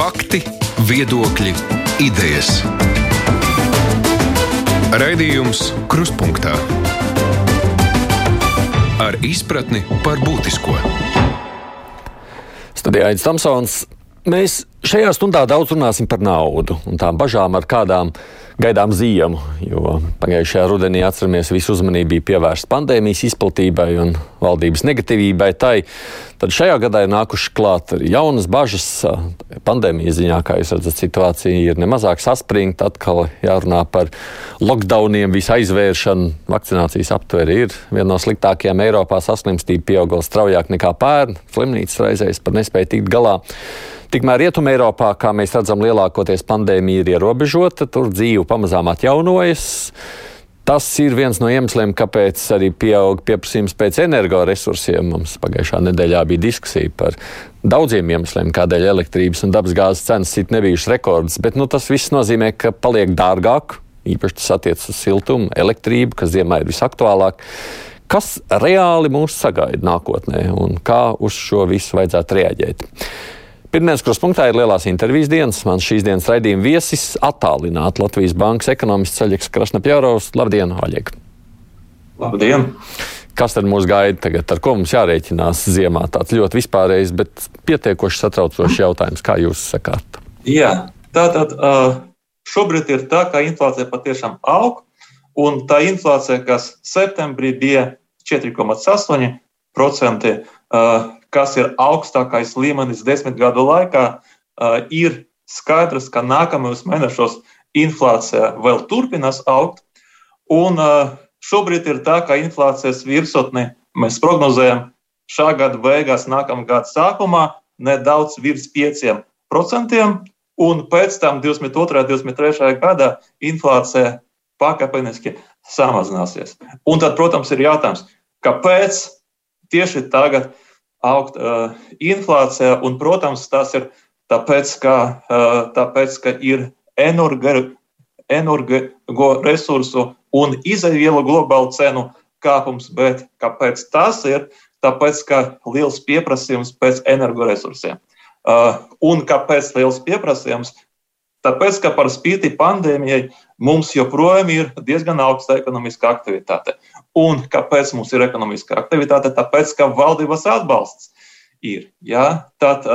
Fakti, viedokļi, idejas. Raidījums Krustpunktā ar izpratni par būtisko. Studijā Aits Tamsons. Mēs šajā stundā daudz runāsim par naudu un tām bažām, ar kādām gaidām ziemu, jo pagājušajā rudenī atceramies, visu uzmanību bija pievērsta pandēmijas izplatībai un valdības negatīvībai tai. Tad šajā gadā ir nākuši klāt arī jaunas bažas. Pandēmijas ziņā, kā jūs redzat, situācija ir nemazāk saspringta. Atkal jārunā par lockdowniem, visu aizvēršanu. Vakcinācijas aptveri ir viena no sliktākajām Eiropā. Saslimstība pieauga straujāk nekā pērn. Slimnīcas reizēs pat nespēja tikt galā. Tikmēr Rietumē Eiropā, kā mēs redzam, lielākoties pandēmija ir ierobežota, tur dzīve pamazām atjaunojas. Tas ir viens no iemesliem, kāpēc arī pieaug pieprasījums pēc energoresursiem. Mums pagājušā nedēļā bija diskusija par daudziem iemesliem, kādēļ elektrības un dabasgāzes cenas sit nebijušas rekords. Bet nu, tas viss nozīmē, ka paliek dārgāk. Īpaši tas attiecas uz siltumu, elektrību, kas ziemā ir visaktuālāk. Kas reāli mūs sagaida nākotnē un kā uz šo visu vajadzētu reaģēt? Pirmdienas kruspunktā ir lielās intervijas dienas. Mans šīs dienas raidījuma viesis attālināti Latvijas Bankas ekonomists Ceļģis Krasnapjaurovs. Labdien, Oļeg! Labdien! Kas tad mūs gaida tagad? Ar ko mums jārēķinās ziemā? Tāds ļoti vispārējs, bet pietiekoši satraucošs jautājums. Kā jūs sakāt? Jā, tā tad šobrīd ir tā, ka inflācija patiešām aug, un tā inflācija, kas septembrī bija 4,8%, kas ir augstākais līmenis desmit gadu laikā, ir skaidrs, ka nākamajos mēnešos inflācija vēl turpinās augt. Un šobrīd ir tā, ka inflācijas virsotni mēs prognozējam šā gada beigās, nākamā gada sākumā nedaudz virs 5%, un pēc tam 22. un 23. gadā inflācija pakāpeniski samazināsies. Un tad, protams, ir jautājums, kāpēc tieši tagad augt uh, inflācija, un, protams, tas ir tāpēc, ka, uh, tāpēc, ka ir energo resursu un izaivielu globālu cenu kāpums, bet kāpēc tas ir? Tāpēc, ka liels pieprasījums pēc energoresursiem. Uh, un kāpēc liels pieprasījums? Tāpēc, ka par spīti pandēmijai mums joprojām ir diezgan augsta ekonomiskā aktivitāte. Un kāpēc mums ir ekonomiskā aktivitāte? Tāpēc, ka valdības atbalsts ir. Ja? Tad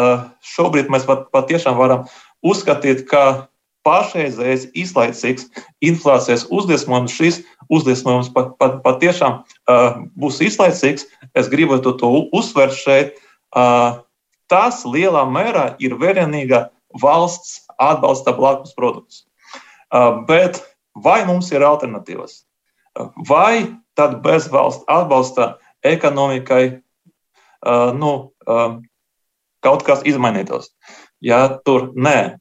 šobrīd mēs pat, patiešām varam uzskatīt, ka pašreizējais izlaicīgs inflācijas uzliesmojums, šis uzliesmojums pat, pat, patiešām uh, būs izlaicīgs. Es gribētu to uzsvērt šeit. Uh, tas lielā mērā ir vienīgā valsts atbalsta blakus produkts. Uh, bet vai mums ir alternatīvas? Vai tad bez valsts atbalsta ekonomikai uh, nu, uh, kaut kas izmainītos. Ja tur nē,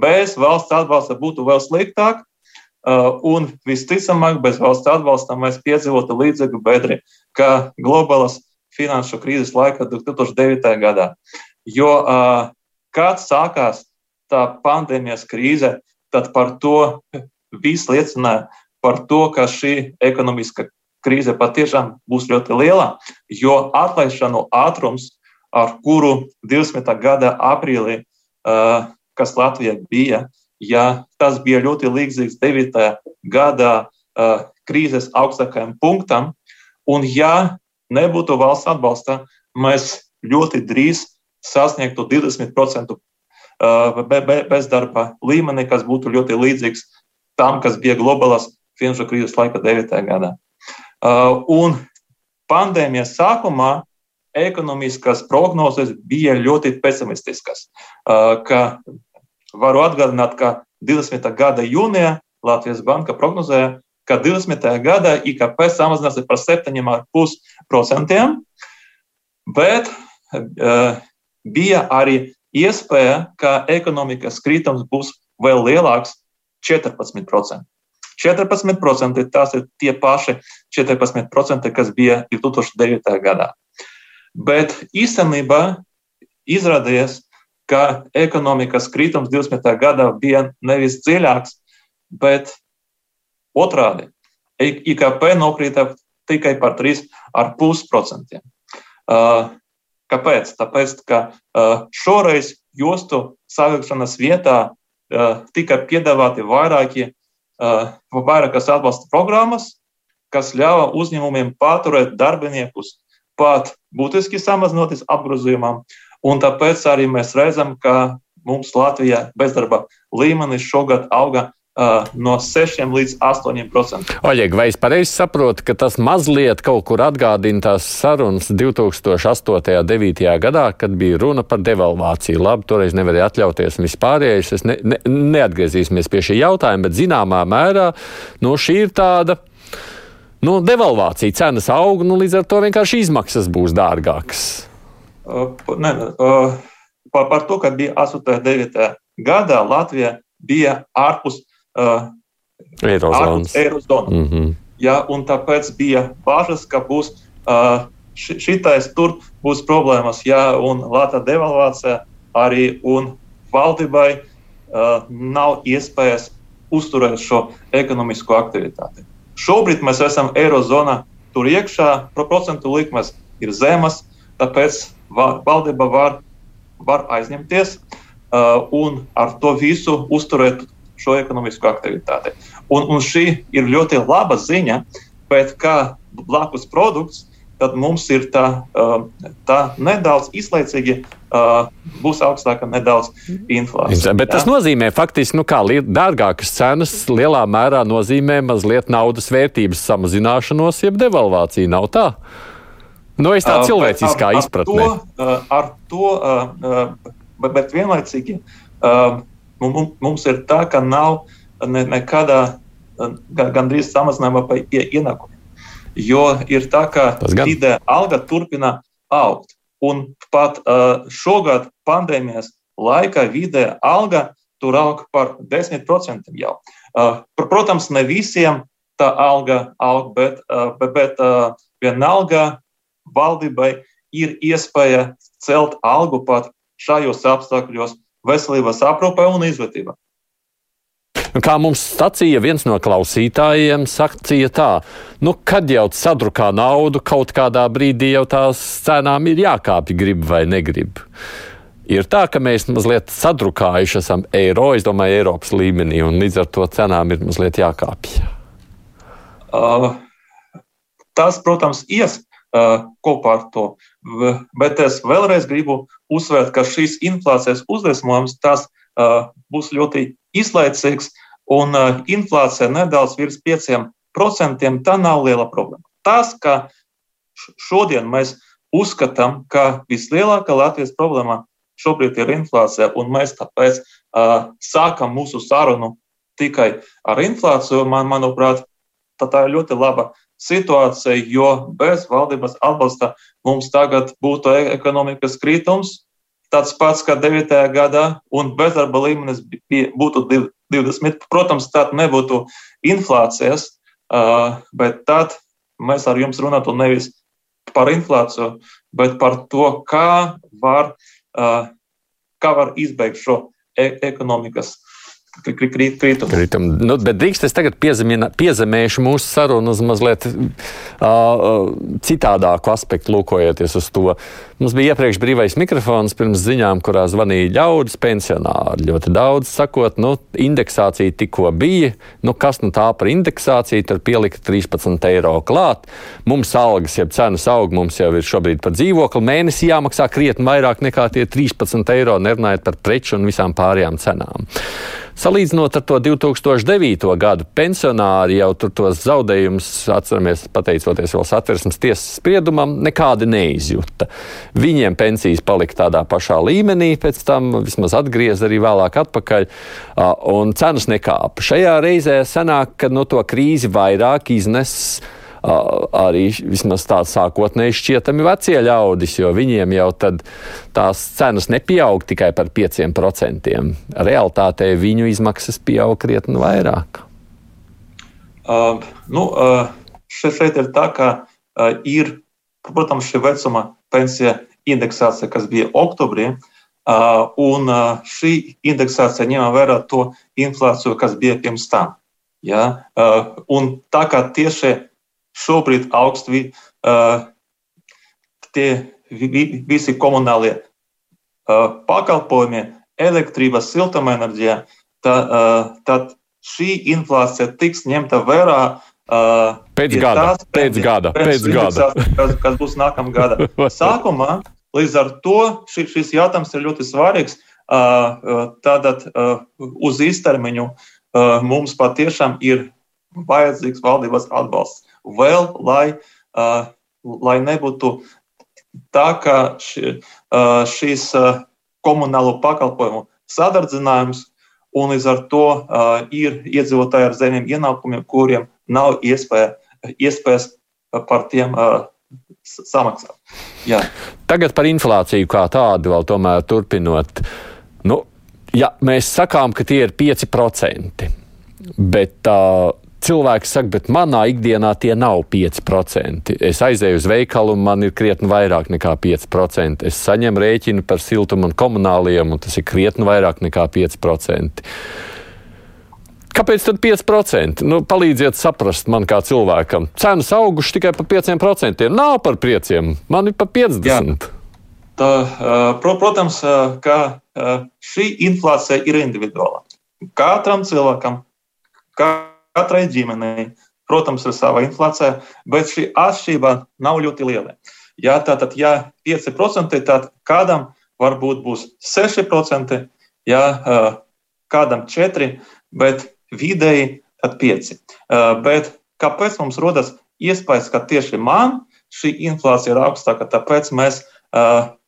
bez valsts atbalsta būtu vēl sliktāk, uh, un visticamāk, bez valsts atbalsta mēs piedzīvotu līdzīgu bedri kā globālas finanšu krīzes laikā 2009. gadā. Jo uh, kad sākās tā pandēmijas krīze, tad par to viss liecināja par to, ka šī ekonomiska krīze patiešām būs ļoti liela, jo atlaišanu ātrums, ar kuru 20. gada aprīlī, kas Latvijā bija, ja tas bija ļoti līdzīgs 9. gada krīzes augstākajam punktam, un ja nebūtu valsts atbalsta, mēs ļoti drīz sasniegtu 20% bezdarba līmeni, kas būtu ļoti līdzīgs tam, kas bija globālās finanšu krīzes laika 9. gadā. Uh, un pandēmijas sākumā ekonomiskās prognozes bija ļoti pesimistiskas. Uh, varu atgādināt, ka 20. gada jūnijā Latvijas Banka prognozēja, ka 20. gadā IKP samazināsies par 7,5%, bet uh, bija arī iespēja, ka ekonomikas kritums būs vēl lielāks - 14%. 14% tās ir tie paši 14%, kas bija 2009. gadā. Bet īstenībā izrādījās, ka ekonomikas kritums 20. gadā bija nevis dziļāks, bet otrādi. IKP nokrita tikai par 3,5%. Uh, kāpēc? Tāpēc, ka šoreiz jostu savilkšanas vietā tika piedāvāti vairāki, vairākas atbalsta programmas, kas ļāva uzņēmumiem paturēt darbiniekus pat būtiski samazinoties apgrozījumam. Un tāpēc arī mēs redzam, ka mums Latvijā bezdarba līmenis šogad auga Uh, no 6 līdz 8 procentiem. Oļeg, vai es pareizi saprotu, ka tas mazliet kaut kur atgādina tās sarunas 2008. un 2009. gadā, kad bija runa par devalvāciju? Labi, toreiz nevarēja atļauties un vispārējais. Es ne, ne, neatgriezīsimies pie šī jautājuma, bet zināmā mērā nu, šī ir tāda. Nu, devalvācija cenas aug, nu, līdz ar to vienkārši izmaksas būs dārgākas. Uh, ne, uh, par, par to, ka bija 8. un 9. gadā Latvija bija ārpus uh, Eirozonas. Eirozona. Mm -hmm. ja, un tāpēc bija bažas, ka būs uh, šitais tur būs problēmas, ja un lēta devalvācija arī un valdībai uh, nav iespējas uzturēt šo ekonomisko aktivitāti. Šobrīd mēs esam Eirozonā, tur iekšā procentu likmes ir zemas, tāpēc valdība var, var aizņemties uh, un ar to visu uzturēt šo ekonomisko aktivitāti. Un, un šī ir ļoti laba ziņa, bet kā blakus produkts, tad mums ir tā, um, tā nedaudz izlaicīgi. Uh, būs augstāka nedaudz inflācija. Bet tas jā? nozīmē, faktiski, nu, kā dārgākas cenas lielā mērā nozīmē mazliet naudas vērtības samazināšanos, jeb devalvāciju. Nav tā? Nu, es tā uh, cilvēciskā uh, izpratnē. Ar to, uh, ar to uh, bet, bet vienlaicīgi uh, Mums ir tā, ka nav ne, nekādā gandrīz samazinājuma pa ienākumiem. Jo ir tā, ka vidē alga turpina augt. Un pat uh, šogad pandēmijas laikā vidē alga tur aug par 10% jau. Uh, protams, ne visiem tā alga aug, bet, uh, bet, bet uh, vienalga valdībai ir iespēja celt algu pat šajos apstākļos, veselības aprūpē un izglītībā. Kā mums sacīja viens no klausītājiem, sacīja tā, nu, kad jau sadrukā naudu, kaut kādā brīdī jau tās cenām ir jākāpj, grib vai negrib. Ir tā, ka mēs mazliet sadrukājuši esam eiro, es domāju, Eiropas līmenī, un līdz ar to cenām ir mazliet jākāpj. Uh, tas, protams, ies uh, kopā ar to. Bet es vēlreiz gribu uzsvērt, ka šīs inflācijas uzliesmojums tas uh, būs ļoti izlaicīgs, un uh, inflācija nedaudz virs 5% tā nav liela problēma. Tas, ka šodien mēs uzskatām, ka vislielākā Latvijas problēma šobrīd ir inflācija, un mēs tāpēc uh, sākam mūsu sarunu tikai ar inflāciju, man, manuprāt, tā ir ļoti laba situācija, jo bez valdības atbalsta mums tagad būtu e- ekonomikas kritums, tāds pats kā 9. gadā, un bezdarba līmenis būtu 20. Protams, tad nebūtu inflācijas, bet tad mēs ar jums runātu nevis par inflāciju, bet par to, kā var, kā var izbeigt šo e ekonomikas kritumu. Kritum. Nu, bet drīkst es tagad piezemēšu mūsu sarunu uz mazliet uh, citādāku aspektu, lūkojoties uz to. Mums bija iepriekš brīvais mikrofons pirms ziņām, kurā zvanīja ļaudis pensionāri. Ļoti daudz sakot, nu, indeksācija tikko bija. Nu, kas nu tā par indeksāciju? Tur pielika 13 eiro klāt. Mums algas, ja cenas aug, mums jau ir šobrīd par dzīvokli mēnesī jāmaksā krietni vairāk nekā tie 13 eiro, nerunājot par preču un visām pārējām cenām. Salīdzinot ar to 2009. gadu, pensionāri jau tur tos zaudējumus, atceramies, pateicoties vēl satversmes tiesas spriedumam, nekādi neizjuta. Viņiem pensijas palika tādā pašā līmenī, pēc tam vismaz atgriez arī vēlāk atpakaļ, un cenas nekāpa. Šajā reizē sanāk, ka no to krīzi vairāk iznes arī vismaz tā sākotnēji šķietami vecie ļaudis, jo viņiem jau tās cenas nepieaug tikai par 5%. Realtātē viņu izmaksas pieaug krietni vairāk. Uh, nu, uh, šeit ir tā, ka uh, ir, protams, šī vecuma pensija indeksācija, kas bija oktobrī, uh, un uh, šī indeksācija ņem vērā to inflāciju, kas bija pirms tam. Ja? Uh, tā kā tieši šobrīd augsti uh, tie vi, visi komunālie pakalpojumiem, elektrības, siltumenerģijā, tad, tad šī inflācija tiks ņemta vērā Uh, pēc gada, tās, pēc gada, pēc gada. Kas, kas būs nākamā gada. Sākumā līdz ar to šis, šis jautājums ir ļoti svarīgs. Uh, tātad uh, uz īstermiņu uh, mums patiešām ir vajadzīgs valdības atbalsts. Vēl, lai, uh, lai nebūtu tā, ka ši, uh, šīs uh, komunālo pakalpojumu sadardzinājums un līdz ar to uh, ir iedzīvotāji ar zemiem ienākumiem, kuriem nav iespēja, iespējas par tiem uh, samaksāt. Jā. Tagad par inflāciju kā tādu vēl tomēr turpinot. Nu, ja mēs sakām, ka tie ir 5%, bet uh, cilvēki saka, bet manā ikdienā tie nav 5%. Es aizēju uz veikalu, un man ir krietni vairāk nekā 5%. Es saņemu rēķinu par siltumu un komunāliem, un tas ir krietni vairāk nekā 5%. Kāpēc tad 5%? Nu, palīdziet saprast man kā cilvēkam. Cenas augušas tikai par 5%. Nav par 5%, man ir par 50%. Jā. Tā, protams, ka šī inflācija ir individuāla. Katram cilvēkam, katrai ģimenei, protams, ir sava inflācija, bet šī atšķirība nav ļoti liela. Ja tātad, ja 5%, tad kādam varbūt būs 6%, ja kādam 4%, bet vidēji tad 5%. Bet kāpēc mums rodas iespējas, ka tieši man šī inflācija ir augstāka? Tāpēc, mēs,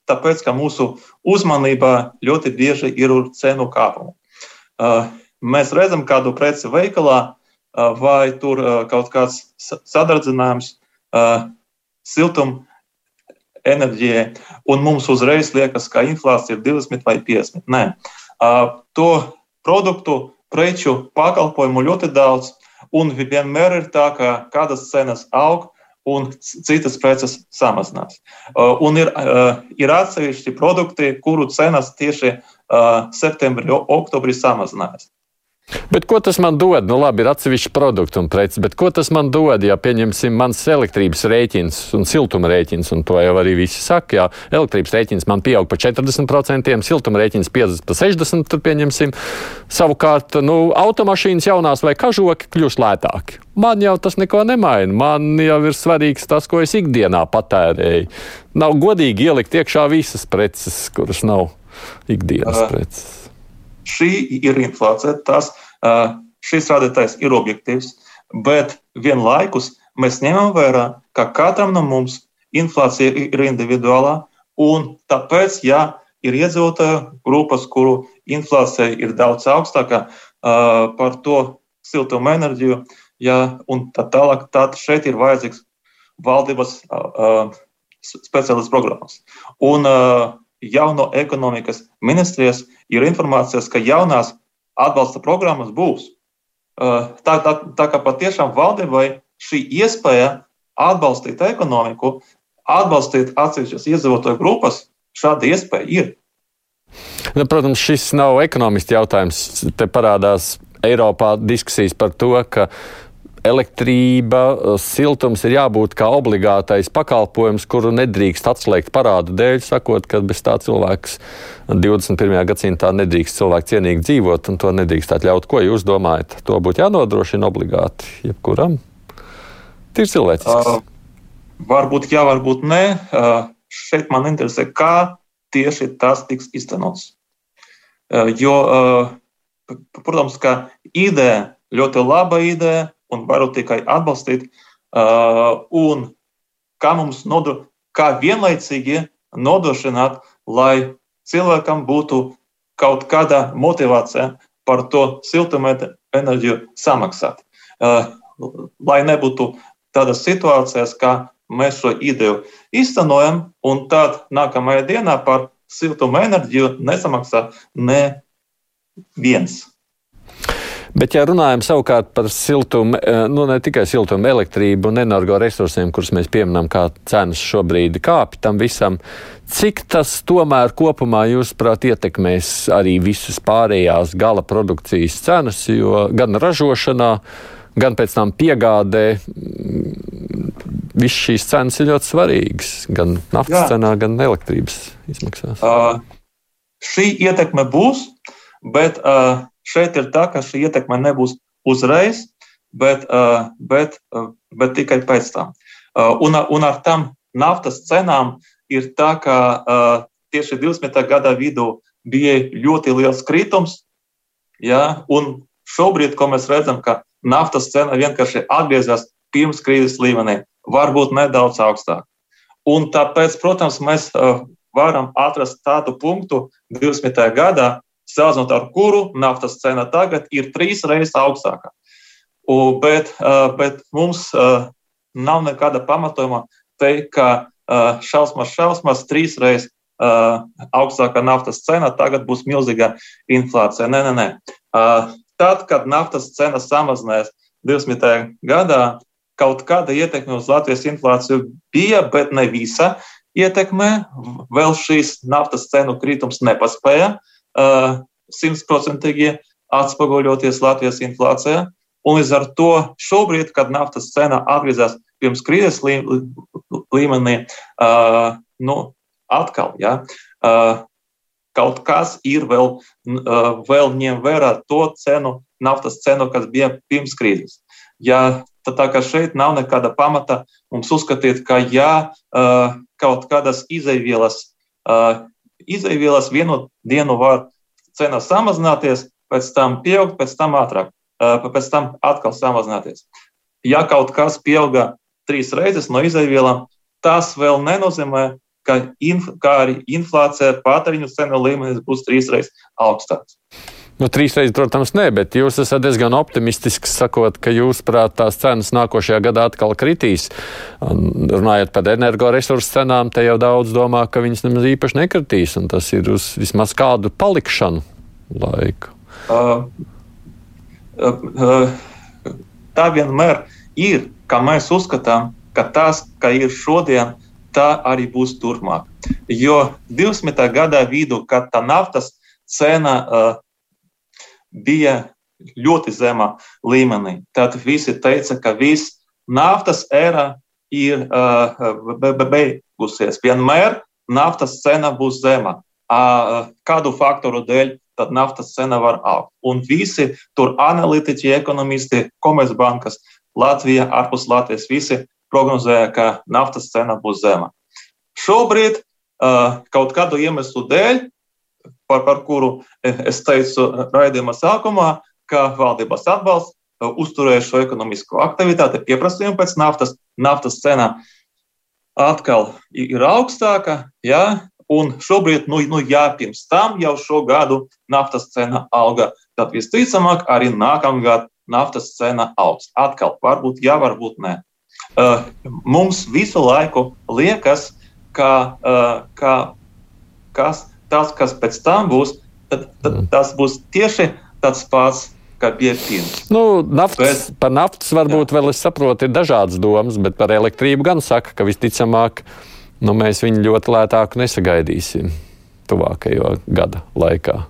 tāpēc ka mūsu uzmanība ļoti bieži ir cenu kāpumu. Mēs redzam kādu preci veikalā, vai tur kaut kāds sadardzinājums siltuma enerģijai, un mums uzreiz liekas, ka inflācija ir 20 vai 50. Nē, to produktu preču, pakalpojumu ļoti daudz, un vienmēr ir tā, ka kādas cenas aug un citas preces samazinās. Un ir, ir atsevišķi produkti, kuru cenas tieši septembrī, oktobrī samazinās. Bet ko tas man dod? Nu, labi, ir atsevišķi produkti un preces, bet ko tas man dod, ja pieņemsim mans elektrības rēķins un siltuma rēķins, un to jau arī visi saka, jā, elektrības rēķins man pieaug pa 40%, siltuma rēķins 50 pa 60%, tad pieņemsim. Savukārt, nu, automašīnas jaunās vai kažoki kļūst lētāki. Man jau tas neko nemaina. Man jau ir svarīgs tas, ko es ikdienā patērēju. Nav godīgi ielikt iekšā visas preces, kuras nav ikdienas preces šī ir inflācija, tas, šis rādītājs ir objektīvs, bet vienlaikus mēs ņemam vērā, ka katram no mums inflācija ir individuālā, un tāpēc, ja ir iedzīvotāju grupas, kuru inflācija ir daudz augstāka par to siltuma enerģiju, ja, un tā tālāk, tad šeit ir vajadzīgs valdības speciālists programmas. Un jauno ekonomikas ministrijas ir informācijas, ka jaunās atbalsta programmas būs. Tā, tā, tā kā patiešām valdībai šī iespēja atbalstīt ekonomiku, atbalstīt atsevišķas iedzīvotāju grupas, šāda iespēja ir. Nu, protams, šis nav ekonomists jautājums. Te parādās Eiropā diskusijas par to, ka elektrība, siltums ir jābūt kā obligātais pakalpojums, kuru nedrīkst atslēgt parādu dēļ, sakot, ka bez tā cilvēks 21. gadsimtā nedrīkst cilvēku cienīgi dzīvot, un to nedrīkst atļaut. Ko jūs domājat? To būtu jānodrošina obligāti jebkuram? Tie ir cilvēcisks. Uh, varbūt jā, varbūt nē. Uh, šeit man interesē, kā tieši tas tiks iztenots. Uh, jo, uh, protams, ka ideja, ļoti laba ideja, un varu tikai atbalstīt. Uh, un kā mums nodro, kā vienlaicīgi nodrošināt, lai cilvēkam būtu kaut kāda motivācija par to siltumenerģiju samaksāt. Uh, lai nebūtu tādas situācijas, kā mēs šo ideju iztenojam, un tad nākamajā dienā par siltumenerģiju nesamaksā neviens. Bet, ja runājam savukārt par siltumu, eh, nu ne tikai siltumu, elektrību un energoresursiem, kurus mēs pieminam, kā cenas šobrīd kāpj tam visam, cik tas tomēr kopumā, jūsuprāt, ietekmēs arī visas pārējās gala produkcijas cenas, jo gan ražošanā, gan pēc tam piegādē visas šīs cenas ir ļoti svarīgas. Gan naftas Jā. cenā, gan elektrības izmaksās. Uh, šī ietekme būs, bet šeit ir tā, ka šī ietekme nebūs uzreiz, bet, bet, bet tikai pēc tam. Un, un ar tām naftas cenām ir tā, ka tieši 20. gada vidū bija ļoti liels kritums, ja, un šobrīd, ko mēs redzam, ka naftas cena vienkārši atgriezās pirms krīzes līmenī, varbūt nedaudz augstāk. Un tāpēc, protams, mēs varam atrast tādu punktu 20. gadā, salīdzinot ar kuru naftas cena tagad ir trīs reizes augstāka. U, bet, bet mums nav nekāda pamatojuma teikt, ka šausmas, šausmas trīs reizes augstākā naftas cena tagad būs milzīga inflācija. Nē, nē, nē. Tad, kad naftas cena samazinājās 20. gadā, kaut kāda ietekme uz Latvijas inflāciju bija, bet ne visa ietekme. Vēl šīs naftas cenu kritums nepaspēja simtprocentīgi atspoguļoties Latvijas inflācijā. Un līdz ar to šobrīd, kad naftas cena atgriezās pirms krīzes līmenī, uh, nu, atkal, ja, uh, kaut kas ir vēl, uh, vēl ņem vērā to cenu, naftas cenu, kas bija pirms krīzes. Ja, tad tā kā šeit nav nekāda pamata mums uzskatīt, ka ja uh, kaut kādas izaivielas, uh, izaivielas vienu dienu var cena samazināties, pēc tam pieaugt, pēc tam ātrāk pēc tam atkal samazināties. Ja kaut kas pieauga trīs reizes no izaivielām, tas vēl nenozīmē, ka, inf, ka arī inflācija patēriņu cenu līmenis būs trīs reizes augstāks. Nu, trīs reizes, protams, nē, bet jūs esat diezgan optimistisks, sakot, ka jūs prāt tās cenas nākošajā gadā atkal kritīs. Un, runājot par energoresursu cenām, te jau daudz domā, ka viņas nemaz īpaši nekritīs, un tas ir uz vismaz kādu palikšanu laiku. Uh, tā vienmēr ir, kā mēs uzskatām, ka tas, ka ir šodien, tā arī būs turpmāk. Jo 20. gada vidū, kad tā naftas cena uh, bija ļoti zemā līmenī, tad visi teica, ka viss naftas era ir uh, beigusies. Vienmēr naftas cena būs zema. Uh, kādu faktoru dēļ? tad naftas cena var augt. Un visi tur analītiķi, ekonomisti, komercbankas, Latvija, ārpus Latvijas, visi prognozēja, ka naftas cena būs zema. Šobrīd uh, kaut kādu iemeslu dēļ, par, par kuru es teicu raidījuma sākumā, ka valdības atbalsts uh, uzturēja šo ekonomisko aktivitāti, pieprasījumu pēc naftas, naftas cena atkal ir augstāka, ja, Un šobrīd, nu, nu jā, pirms tam jau šo gadu naftas cena auga. Tad visticamāk, arī nākamgad naftas cena augs. Atkal, varbūt jā, varbūt nē. Uh, mums visu laiku liekas, ka, uh, ka kas, tas, kas pēc tam būs, tad, tad mm. tas būs tieši tāds pats. Nu, naftas, bet, par naftas varbūt jā. vēl es saprotu, ir dažādas domas, bet par elektrību gan saka, ka visticamāk nu, mēs viņu ļoti lētāku nesagaidīsim tuvākajo gada laikā.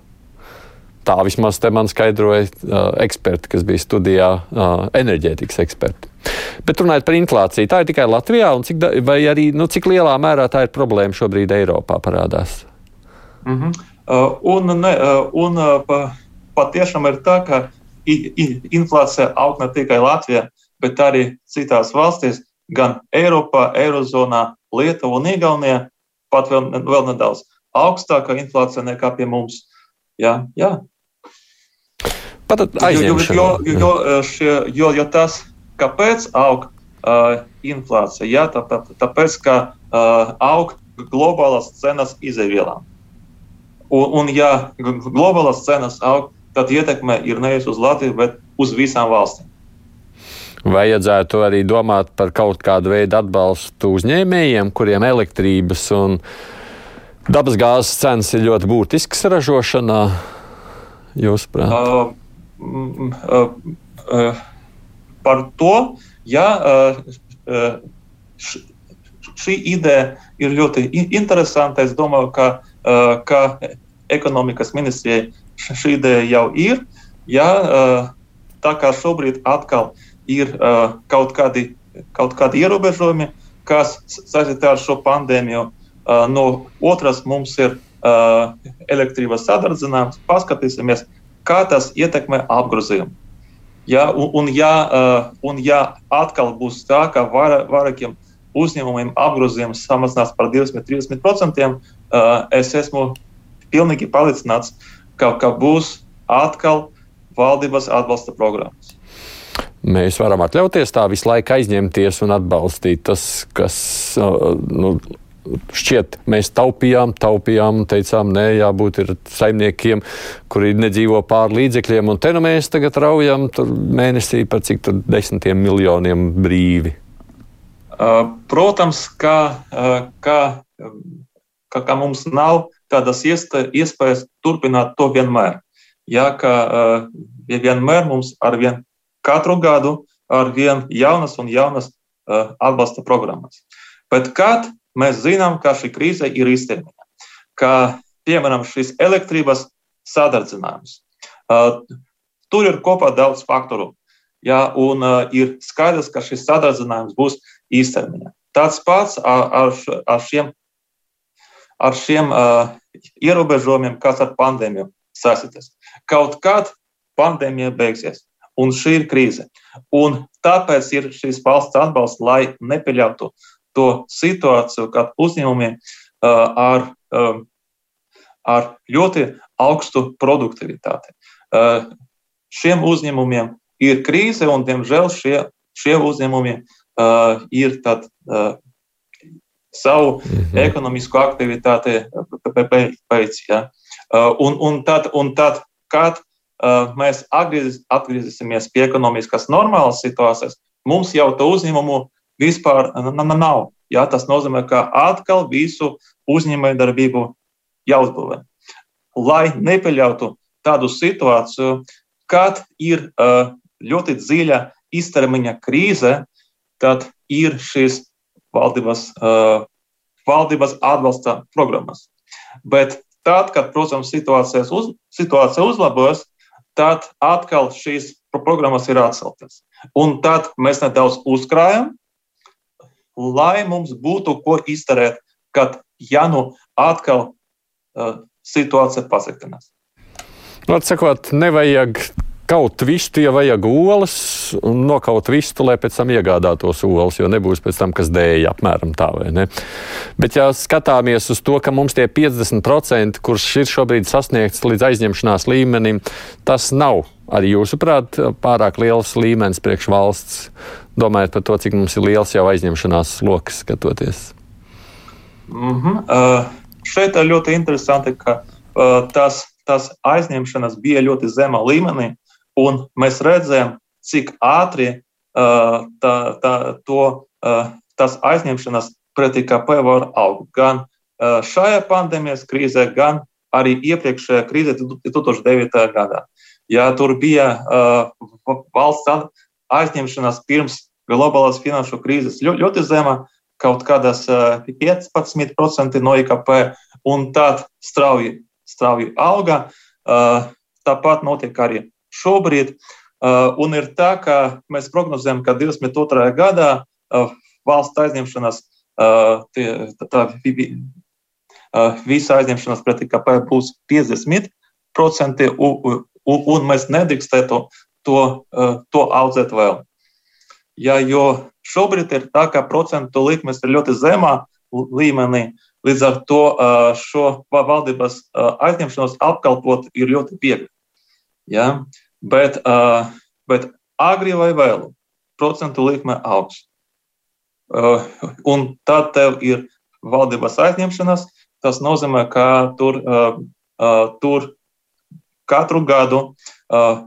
Tā vismaz te man skaidroja uh, eksperti, kas bija studijā, uh, enerģētikas eksperti. Bet runājot par inflāciju, tā ir tikai Latvijā, cik, da, vai arī nu, cik lielā mērā tā ir problēma šobrīd Eiropā parādās? Mm -hmm. un ne, un pa, patiešām ir tā, ka inflācija aug ne tikai Latvijā, bet arī citās valstīs, gan Eiropā, Eirozonā, Lietuva un Igaunija pat vēl, vēl nedaudz augstāka inflācija nekā pie mums. Jā, jā. Pat jo, jo, jo, šie, jo, jo tas, kāpēc aug uh, inflācija, jā, tā, tā, tāpēc, ka uh, aug globālās cenas izēvielām. Un, un, ja globālās cenas aug, tad ietekme ir nevis uz Latviju, bet uz visām valstīm. Vajadzētu arī domāt par kaut kādu veidu atbalstu uzņēmējiem, kuriem elektrības un dabas gāzes cenas ir ļoti būtiskas ražošanā. Jūsuprāt? Uh, uh, uh, par to, ja uh, š, šī ideja ir ļoti interesanta. Es domāju, ka, uh, ka ekonomikas ministrijai šī ideja jau ir. Ja, tā kā šobrīd atkal ir kaut, kādi, kaut kādi ierobežojumi, kas saistīti ar šo pandēmiju. No otras mums ir elektrības sadarbinājums, paskatīsimies, kā tas ietekmē apgrozījumu. Ja, un, un, ja, un ja atkal būs tā, ka vairākiem uzņēmumiem apgrozījums samazinās par 20-30%, uh, es esmu pilnīgi pārliecināts, ka, ka būs atkal valdības atbalsta programmas. Mēs varam atļauties tā visu laiku aizņemties un atbalstīt tas, kas nu, šķiet, mēs taupījām, taupījām un teicām, nē, jābūt saimniekiem, kuri nedzīvo pār līdzekļiem, un te nu mēs tagad raujam mēnesī par cik tur desmitiem miljoniem brīvi. Protams, ka, ka, ka, ka mums nav tādas iespējas turpināt to vienmēr. Jā, ka uh, vienmēr mums ar vien katru gadu ar vien jaunas un jaunas atbalsta programmas. Bet kad mēs zinām, ka šī krīze ir īstermiņa, ka, piemēram, šis elektrības sadarbinājums. Uh, tur ir kopā daudz faktoru, ja, un uh, ir skaidrs, ka šis sadarbinājums būs īstermiņā. Tāds pats ar, ar, ar šiem, ar šiem uh, ierobežojumiem, kas ar pandēmiju saistītas. Kaut kad pandēmija beigsies, un šī ir krīze. Un tāpēc ir šīs valsts atbalsts, lai nepieļautu to situāciju, kad uzņēmumiem uh, ar, uh, ar ļoti augstu produktivitāti. Uh, šiem uzņēmumiem ir krīze, un, diemžēl, šie, šie uzņēmumi uh, ir tad, uh, savu mm -hmm. ekonomisko aktivitāti pēc. Ja. Uh, un, un, tad, un tad, kad uh, mēs atgriez, atgriezīsimies pie ekonomiskas normālas situācijas, mums jau to uzņēmumu vispār nav. Jā, tas nozīmē, ka atkal visu uzņēmējdarbību jāuzbūvē. Lai nepieļautu tādu situāciju, kad ir ļoti dziļa īstermiņa krīze, tad ir šīs valdības, valdības atbalsta programmas. Bet tad, kad, protams, uz, situācija uzlabojas, tad atkal šīs programmas ir atceltas. Un tad mēs nedaudz uzkrājam, lai mums būtu ko izdarīt, kad ja nu atkal uh, situācija pasliktinās. Atsakot, nevajag kaut vistu, ja vajag olas, un nokaut vistu, lai pēc tam iegādātos olas, jo nebūs pēc tam, kas dēja apmēram tā vai ne. Bet, ja skatāmies uz to, ka mums tie 50%, kurš ir šobrīd sasniegts līdz aizņemšanās līmenim, tas nav arī jūsuprāt pārāk liels līmenis priekš valsts, domājot par to, cik mums ir liels jau aizņemšanās lokus skatoties. Mm -hmm. uh, šeit ir ļoti interesanti, ka uh, tas, tas aizņemšanas bija ļoti zemā līmenī. Un mēs redzējām, cik ātri uh, tā, tā, to, uh, tas aizņemšanas pret IKP var augt. Gan uh, šajā pandēmijas krīzē, gan arī iepriekšējā krīzē, 2009. gadā. Ja tur bija uh, valsts aizņemšanās pirms globālās finanšu krīzes ļoti zema, kaut kādas uh, 15% no IKP, un tad strauji, strauji auga. Uh, tāpat notiek arī šobrīd. Uh, un ir tā, ka mēs prognozējam, ka 22. gadā uh, valsts aizņemšanās, uh, tie, tā, tā, visa aizņemšanās pret IKP būs 50%, un, un, un mēs nedrīkstētu to, to audzēt vēl. Ja, jo šobrīd ir tā, ka procentu likmes ir ļoti zemā līmenī, līdz ar to šo valdības aizņemšanos apkalpot ir ļoti viegli. Ja? Bet, uh, bet agri vai vēlu procentu likme augs. Uh, un tad tev ir valdības aizņemšanas. Tas nozīmē, ka tur, uh, uh, tur katru gadu uh,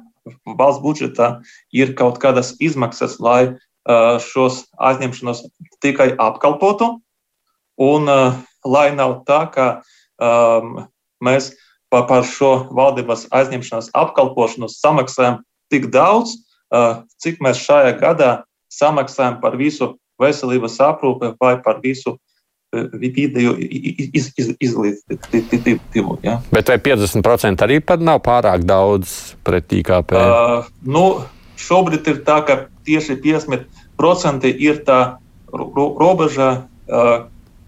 valsts budžetā ir kaut kādas izmaksas, lai uh, šos aizņemšanos tikai apkalpotu. Un uh, lai nav tā, ka um, mēs par šo valdības aizņemšanās apkalpošanu samaksājam tik daudz, cik mēs šajā gadā samaksājam par visu veselības aprūpi vai par visu vidēju iz, iz, izglītību. Ja? Bet vai 50% arī pat nav pārāk daudz pret IKP? Uh, nu, šobrīd ir tā, ka tieši 50% ir tā ro robeža, uh,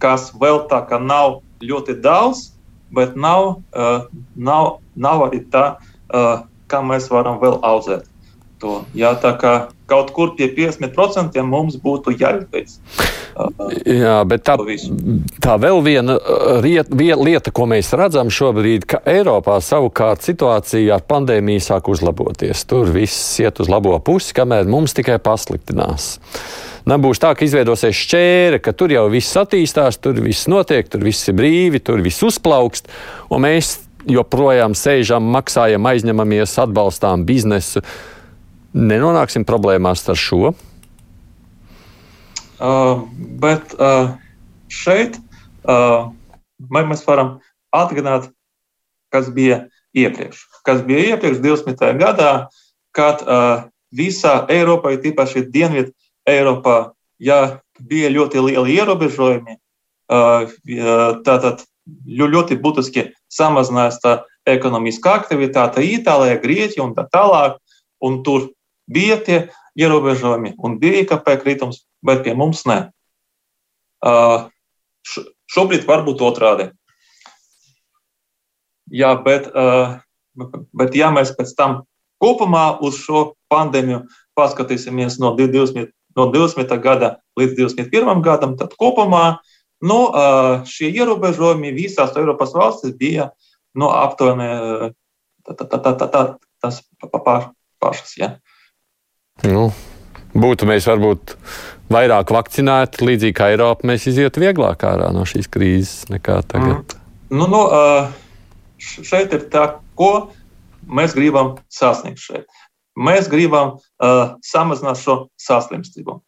kas vēl tā kā nav ļoti daudz, bet nav, nav, nav arī tā, kā mēs varam vēl audzēt to. Jā, tā kā kaut kur pie 50% mums būtu jāizbeidz. Jā, bet tā, tā vēl viena riet, lieta, ko mēs redzam šobrīd, ka Eiropā savukārt situācija ar pandēmiju sāk uzlaboties. Tur viss iet uz labo pusi, kamēr mums tikai pasliktinās. Nebūs tā, ka izveidosies šķēre, ka tur jau viss attīstās, tur viss notiek, tur viss ir brīvi, tur viss uzplaukst, un mēs joprojām sēžam, maksājam, aizņemamies, atbalstām biznesu nenonāksim problēmās ar šo? Uh, bet uh, šeit uh, mēs varam atgādāt, kas bija iepriekš. Kas bija iepriekš 20. gadā, kad uh, visā Eiropā, tīpaši Dienvidu Eiropā, ja bija ļoti lieli ierobežojumi, uh, tātad ļoti būtiski samazinājās tā ekonomiskā aktivitāte Itālijā, Grieķijā un tā tālāk. Un tur Bija tie ierobežojumi un bija IKP kritums, bet pie mums ne. Uh, šobrīd varbūt otrādi. Jā, bet, uh, bet ja mēs pēc tam kopumā uz šo pandēmiju paskatīsimies no 20, no 20. gada līdz 21. gadam, tad kopumā nu, šie ierobežojumi visās Eiropas valstīs bija nu, aptuveni tā, tā, tā, tā, tas pašas. Ja. Nu, būtu mēs varbūt vairāk vakcinēti, līdzīgi kā Eiropa, mēs izietu vieglāk ārā no šīs krīzes nekā tagad. Mm. Nu, nu, šeit ir tā, ko mēs gribam sasniegt šeit. Mēs gribam uh, samazināt šo saslimstību.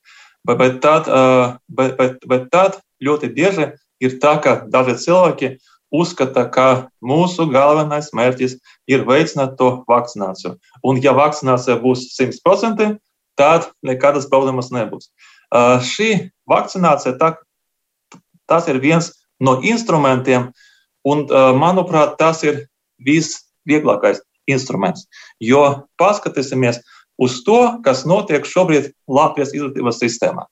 Bet, bet, tad, uh, bet, bet, bet tad ļoti bieži ir tā, ka daži cilvēki uzskata, ka mūsu galvenais mērķis ir veicināt to vakcināciju. Un, ja vakcinācija būs 100%, tad nekādas problēmas nebūs. Uh, šī vakcinācija tā, tas ir viens no instrumentiem, un, uh, manuprāt, tas ir visvieglākais instruments. Jo paskatīsimies uz to, kas notiek šobrīd Latvijas izglītības sistēmā.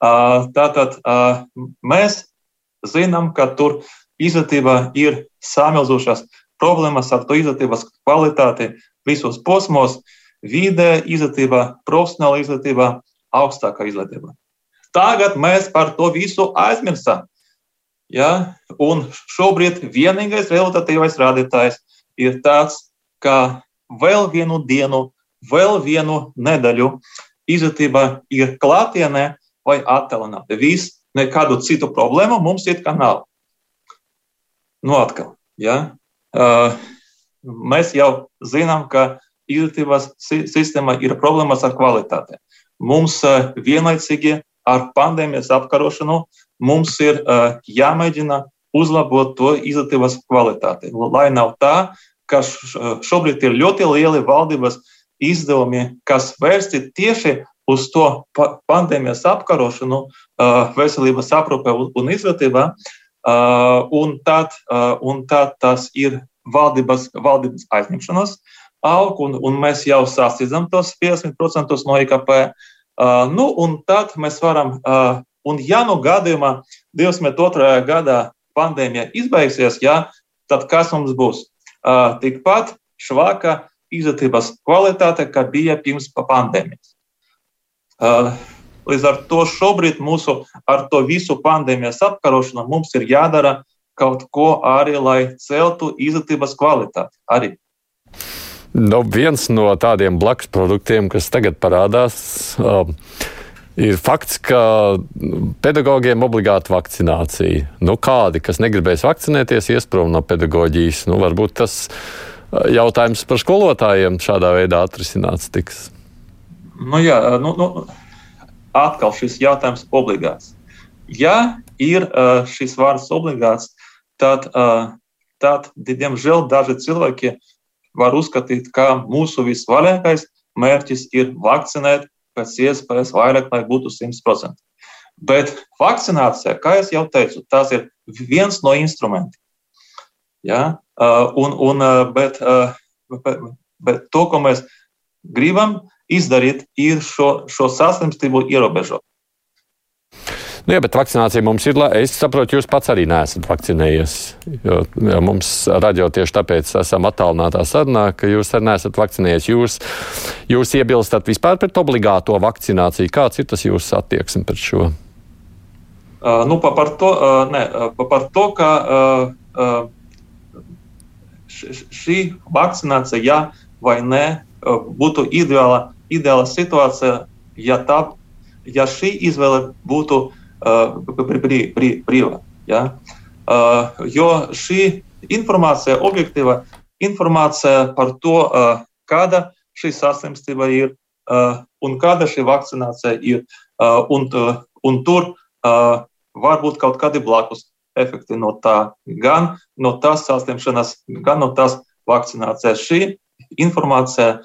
Tātad mēs zinām, ka tur izglītībā ir samilzušas problēmas ar to izglītības kvalitāti visos posmos, vidē izglītībā, profesionāla izglītībā, augstākā izglītībā. Tagad mēs par to visu aizmirstam. Ja? Un šobrīd vienīgais relatīvais rādītājs ir tāds, ka vēl vienu dienu, vēl vienu nedēļu izglītība ir klātienē vai attālināta. Viss, nekādu citu problēmu mums ir kā nav. Nu, atkal, ja? uh, mēs jau zinām, ka izglītības sistēmā ir problēmas ar kvalitāti. Mums uh, vienlaicīgi ar pandēmijas apkarošanu mums ir uh, jāmēģina uzlabot to izglītības kvalitāti. Lai nav tā, ka šobrīd ir ļoti lieli valdības izdevumi, kas vērsti tieši uz to pandēmijas apkarošanu, veselības aprūpē un izglītībā. Un, tad, un tad tas ir valdības, valdības aizņemšanās aug, un, un mēs jau sasniedzam tos 50% no IKP. Nu, un tad mēs varam, un ja nu gadījumā 22. gadā pandēmija izbeigsies, ja, tad kas mums būs? Uh, tikpat švaka izglītības kvalitāte, kā bija pirms pandēmijas. Uh, Līdz ar to šobrīd mūsu ar to visu pandēmijas apkarošanu mums ir jādara kaut ko arī, lai celtu izglītības kvalitāti. Arī. Nu, viens no tādiem blakus produktiem, kas tagad parādās, um, ir fakts, ka pedagogiem obligāta vakcinācija. Nu, kādi, kas negribēs vakcinēties, ies prom no pedagoģijas, nu, varbūt tas uh, jautājums par skolotājiem šādā veidā atrisināts tiks. Nu, jā, nu, nu, atkal šis jautājums obligāts. Ja ir uh, šis vārds obligāts, tad, tad diemžēl, daži cilvēki var uzskatīt, ka mūsu visvairākais mērķis ir vakcinēt pēc iespējas vairāk, lai būtu 100%. Bet vakcinācija, kā jau teicu, tas ir viens no instrumentiem. Ja? Uh, un, un, bet, bet, bet to, ko mēs gribam, izdarīt, ir šo, šo saslimstību ierobežot. Nu, jā, bet vakcinācija mums ir. Es saprotu, jūs pats arī neesat vakcinējies. Jo, jo mums radio tieši tāpēc esam attālinātā sarunā, ka jūs arī neesat vakcinējies. Jūs, jūs iebilstat vispār pret obligāto vakcināciju. Kāds ir tas jūsu attieksme pret šo? Uh, nu, pa, par, to, uh, ne, pa, par to, ka uh, uh, šī vakcinācija, jā vai nē, uh, būtu ideāla, ideāla situācija, ja, tā, ja šī izvēle būtu brīva. Ja? Jo šī informācija, objektīva informācija par to, kāda šī saslimstība ir un kāda šī vakcinācija ir. Un, un tur var būt kaut kādi blakus efekti no tā, gan no tās saslimšanas, gan no tās vakcinācijas. Šī informācija,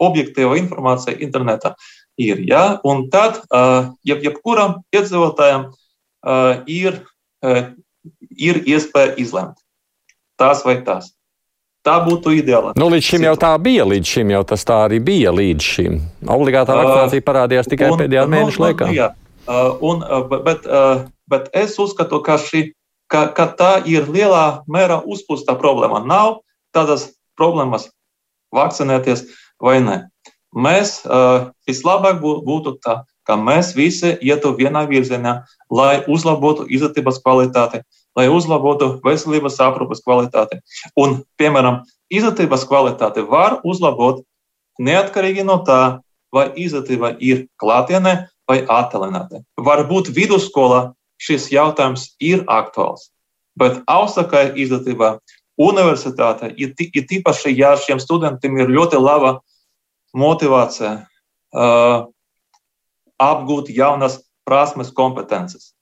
objektīva informācija internetā ir. Ja? Un tad jeb, jebkuram iedzīvotājam ir, ir iespēja izlemt tās vai tās. Tā būtu ideāla. Nu, līdz šim jau tā bija. Līdz šim jau tas tā arī bija. Līdz šim obligātā vakcinācija parādījās tikai un, pēdējā mēneša nu, laikā. Jā, un, bet, bet es uzskatu, ka, šī, ka, ka tā ir lielā mērā uzpūsta problēma. Nav tādas problēmas vakcinēties vai nē mēs uh, vislabāk būtu tā, ka mēs visi ietu vienā virzienā, lai uzlabotu izglītības kvalitāti, lai uzlabotu veselības aprūpes kvalitāti. Un, piemēram, izglītības kvalitāti var uzlabot neatkarīgi no tā, vai izglītība ir klātienē vai attālināta. Varbūt vidusskolā šis jautājums ir aktuāls, bet augstākajā izglītībā universitāte ir tīpaši, ja šiem studentiem ir ļoti laba motivācija, uh, apgūt jaunas prasmes, kompetences.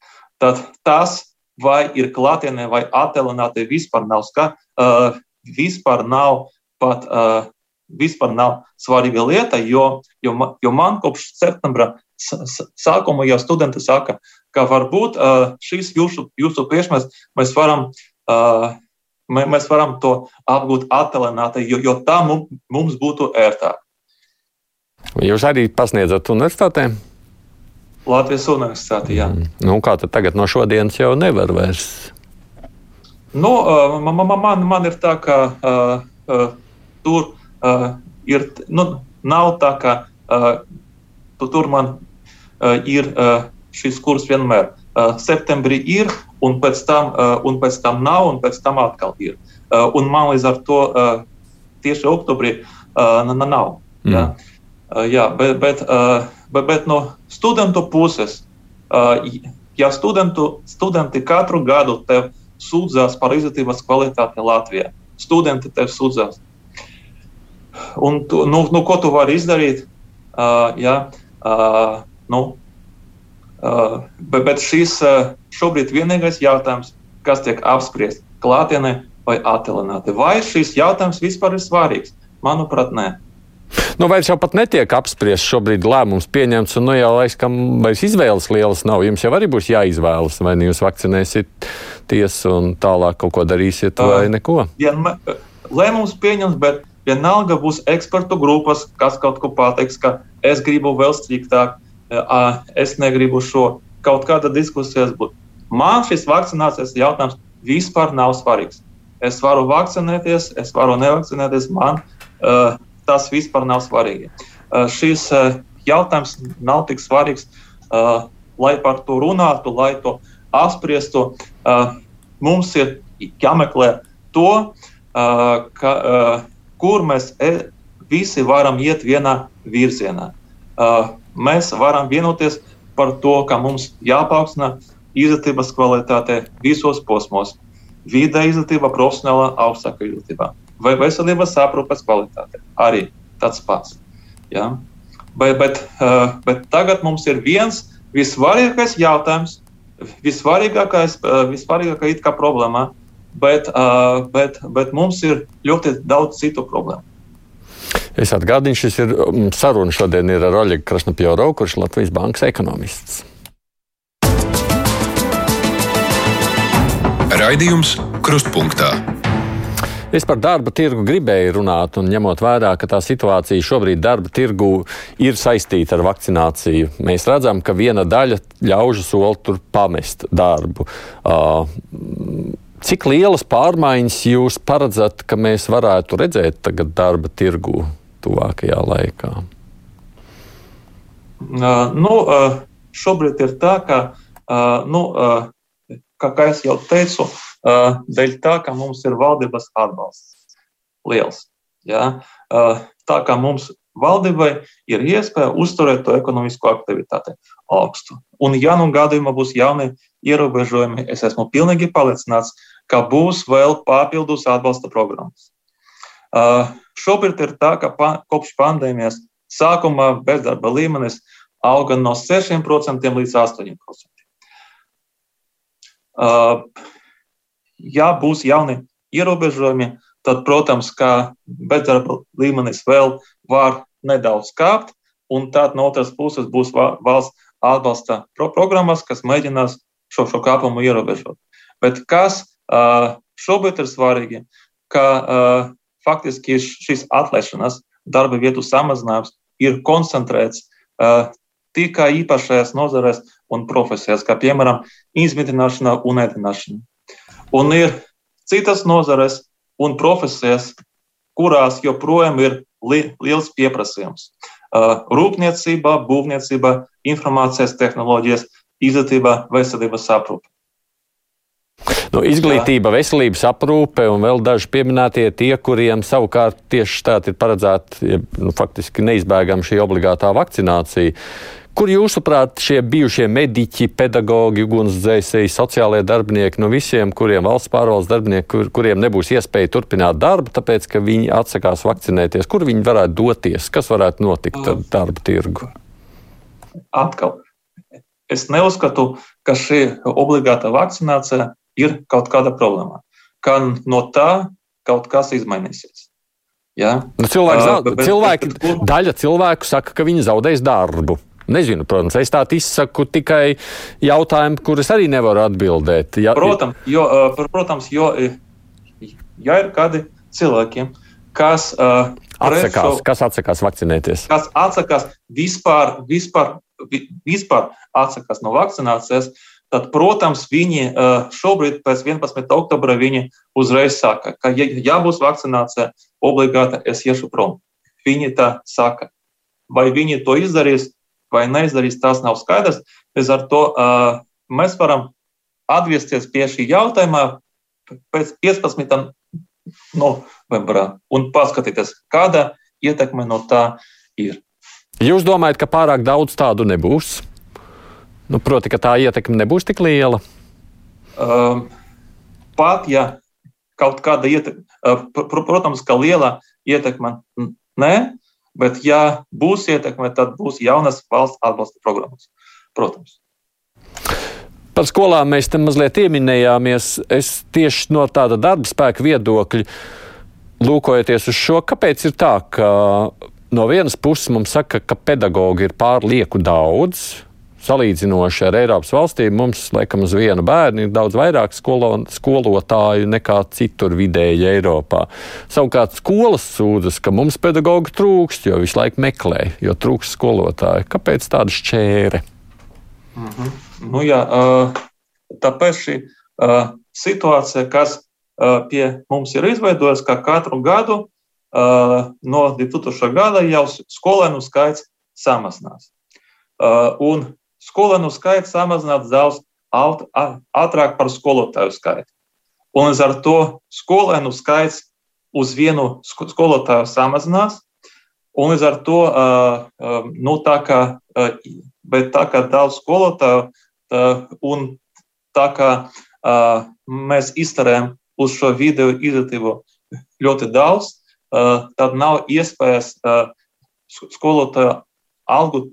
Tad tas, vai ir klātienē vai attēlināti, vispār nav, ska, uh, vispār nav pat uh, vispār nav svarīga lieta, jo, jo, jo man kopš septembra sākuma jau studenti saka, ka varbūt uh, šīs jūsu, jūsu priekšmets mēs varam. Uh, Mēs varam to apgūt attēlināti, jo, jo tā mums būtu ērtāk. Jūs arī pasniedzat universitātē? Latvijas universitātē, jā. Mm. Nu, kā tad tagad no šodienas jau nevar vairs? Nu, man, man, man, man ir tā, ka uh, uh, tur uh, ir, nu, nav tā, ka uh, tur man uh, ir uh, šis kurs vienmēr. Uh, septembrī ir, un pēc, tam, uh, un pēc tam nav, un pēc tam atkal ir. Uh, un man līdz ar to uh, tieši oktobrī uh, nav. Mm. Ja? Jā, bet, bet, bet, bet no studentu puses, ja studentu, studenti katru gadu tev sūdzās par izglītības kvalitāti Latvijā, studenti tev sūdzās. Un tu, nu, nu, ko tu vari izdarīt? Uh, jā, uh, nu, uh, bet, bet šis uh, šobrīd vienīgais jautājums, kas tiek apspriests klātienē vai attālināti. Vai šis jautājums vispār ir svarīgs? Manuprāt, nē. Nu, vairs jau pat netiek apspriests šobrīd lēmums pieņemts, un nu, jau laikam vairs izvēles lielas nav. Jums jau arī būs jāizvēlas, vai nu jūs vakcinēsieties un tālāk kaut ko darīsiet, vai uh, neko. Ja, lēmums pieņems, bet vienalga būs ekspertu grupas, kas kaut ko pateiks, ka es gribu vēl striktāk, es negribu šo kaut kāda diskusijas būt. Man šis vakcinācijas jautājums vispār nav svarīgs. Es varu vakcinēties, es varu nevakcinēties. Man uh, tas vispār nav svarīgi. Uh, šis uh, jautājums nav tik svarīgs, uh, lai par to runātu, lai to apspriestu. Mums ir jāmeklē to, ka, kur mēs e, visi varam iet vienā virzienā. Mēs varam vienoties par to, ka mums jāpaukstina izglītības kvalitāte visos posmos. Vide izglītība, profesionālā, augstākā izglītībā vai veselības aprūpes kvalitāte. Arī tāds pats. Ja? Bet, bet, uh, bet tagad mums ir viens vissvarīgākais jautājums, vissvarīgākais, uh, vissvarīgākā problēma, bet, uh, bet, bet mums ir ļoti daudz citu problēmu. Es atgādinu, šis ir um, saruna šodien ir ar Oļegu Krasnopjoru, kurš ir Latvijas bankas ekonomists. Raidījums Krustpunktā. Es par darba tirgu gribēju runāt, un ņemot vērā, ka tā situācija šobrīd darba tirgu ir saistīta ar vakcināciju, mēs redzam, ka viena daļa ļaužu soli tur pamest darbu. Uh, cik lielas pārmaiņas jūs paredzat, ka mēs varētu redzēt tagad darba tirgu tuvākajā laikā? Uh, nu, uh, šobrīd ir tā, ka, uh, nu, kā, kā jau teicu, dēļ tā, ka mums ir valdības atbalsts liels. Ja? Uh, tā kā mums valdībai ir iespēja uzturēt to ekonomisko aktivitāti augstu. Un, ja nu gadījumā būs jauni ierobežojumi, es esmu pilnīgi pārliecināts, ka būs vēl papildus atbalsta programmas. Uh, šobrīd ir tā, ka pa, kopš pandēmijas Sākumā bezdarba līmenis auga no 6% līdz 8%. Uh, ja būs jauni ierobežojumi, tad, protams, ka bezdarba līmenis vēl var nedaudz kāpt, un tad no otras puses būs valsts atbalsta pro programmas, kas mēģinās šo, šo kāpumu ierobežot. Bet kas šobrīd ir svarīgi, ka faktiski šīs atlaišanas darba vietu samazinājums ir koncentrēts tikai īpašajās nozarēs un profesijās, kā piemēram izmitināšana un ēdināšana. Un ir citas nozares un profesijas, kurās joprojām ir li liels pieprasījums. Uh, rūpniecība, būvniecība, informācijas tehnoloģijas, izglītība, veselības aprūpe. Nu, izglītība, veselības aprūpe un vēl daži pieminētie tie, kuriem savukārt tieši tādā ir paredzēta, nu, faktiski neizbēgama šī obligātā vakcinācija. Kur jūsuprāt šie bijušie mediķi, pedagoģi, ugunsdzēsēji, sociālie darbinieki, no visiem, kuriem valsts pārvaldes darbinieki, kur, kuriem nebūs iespēja turpināt darbu, tāpēc, ka viņi atsakās vakcinēties, kur viņi varētu doties, kas varētu notikt ar darba tirgu? Atkal. Es neuzskatu, ka šī obligāta vakcinācija ir kaut kāda problēma. Kā no tā kaut kas izmainīsies. Ja? Nu, cilvēki, uh, bet, cilvēki, bet, bet, daļa cilvēku saka, ka viņi zaudēs darbu. Nezinu, protams, es tādu izsaku tikai jautājumu, kurus arī nevaru atbildēt. Ja, protams, jo, protams, jo ja ir kādi cilvēki, kas uh, atsakās, šo, kas atsakās vakcinēties, kas atsakās vispār, vispār, vispār atsakās no vakcinācijas, uh, tad, protams, viņi šobrīd, pēc 11. oktobra, viņi uzreiz saka, ka, ja, ja būs vakcinācija obligāta, es iešu prom. Viņi tā saka. Vai viņi to izdarīs vai neizdarīs, tas nav skaidrs. Līdz ar to uh, mēs varam atgriezties pie šī jautājuma pēc 15. novembra un paskatīties, kāda ietekme no tā ir. Jūs domājat, ka pārāk daudz tādu nebūs? Nu, proti, ka tā ietekme nebūs tik liela. Um, pat ja kaut kāda ietekme, pr protams, ka liela ietekme nē, bet ja būs ietekme, tad būs jaunas valsts atbalsta programmas. Protams. Par skolām mēs te mazliet pieminējāmies. Es tieši no tāda darba spēka viedokļa, lūkojoties uz šo, kāpēc ir tā, ka no vienas puses mums saka, ka pedagoģi ir pārlieku daudz, salīdzinoši ar Eiropas valstīm, mums, laikam, uz vienu bērnu ir daudz vairāk skolo, skolotāju nekā citur vidēji Eiropā. Savukārt skolas sūdzas, ka mums pedagoģi trūkst, jo visu laiku meklē, jo trūkst skolotāju. Kāpēc tāda šķēre? Mm -hmm. nu, jā, tāpēc šī situācija, kas pie mums ir izveidojusies, ka katru gadu no 2000. gada jau skolēnu skaits samazinās. Un skolēnu skaits samazināts daudz ātrāk par skolotāju skaitu. Un līdz ar to skolēnu skaits uz vienu skolotāju samazinās. Un līdz ar to, nu, tā kā, bet tā kā daudz skolotāju un tā kā mēs iztarējam uz šo video izglītību ļoti daudz, tad nav iespējas skolotāju algu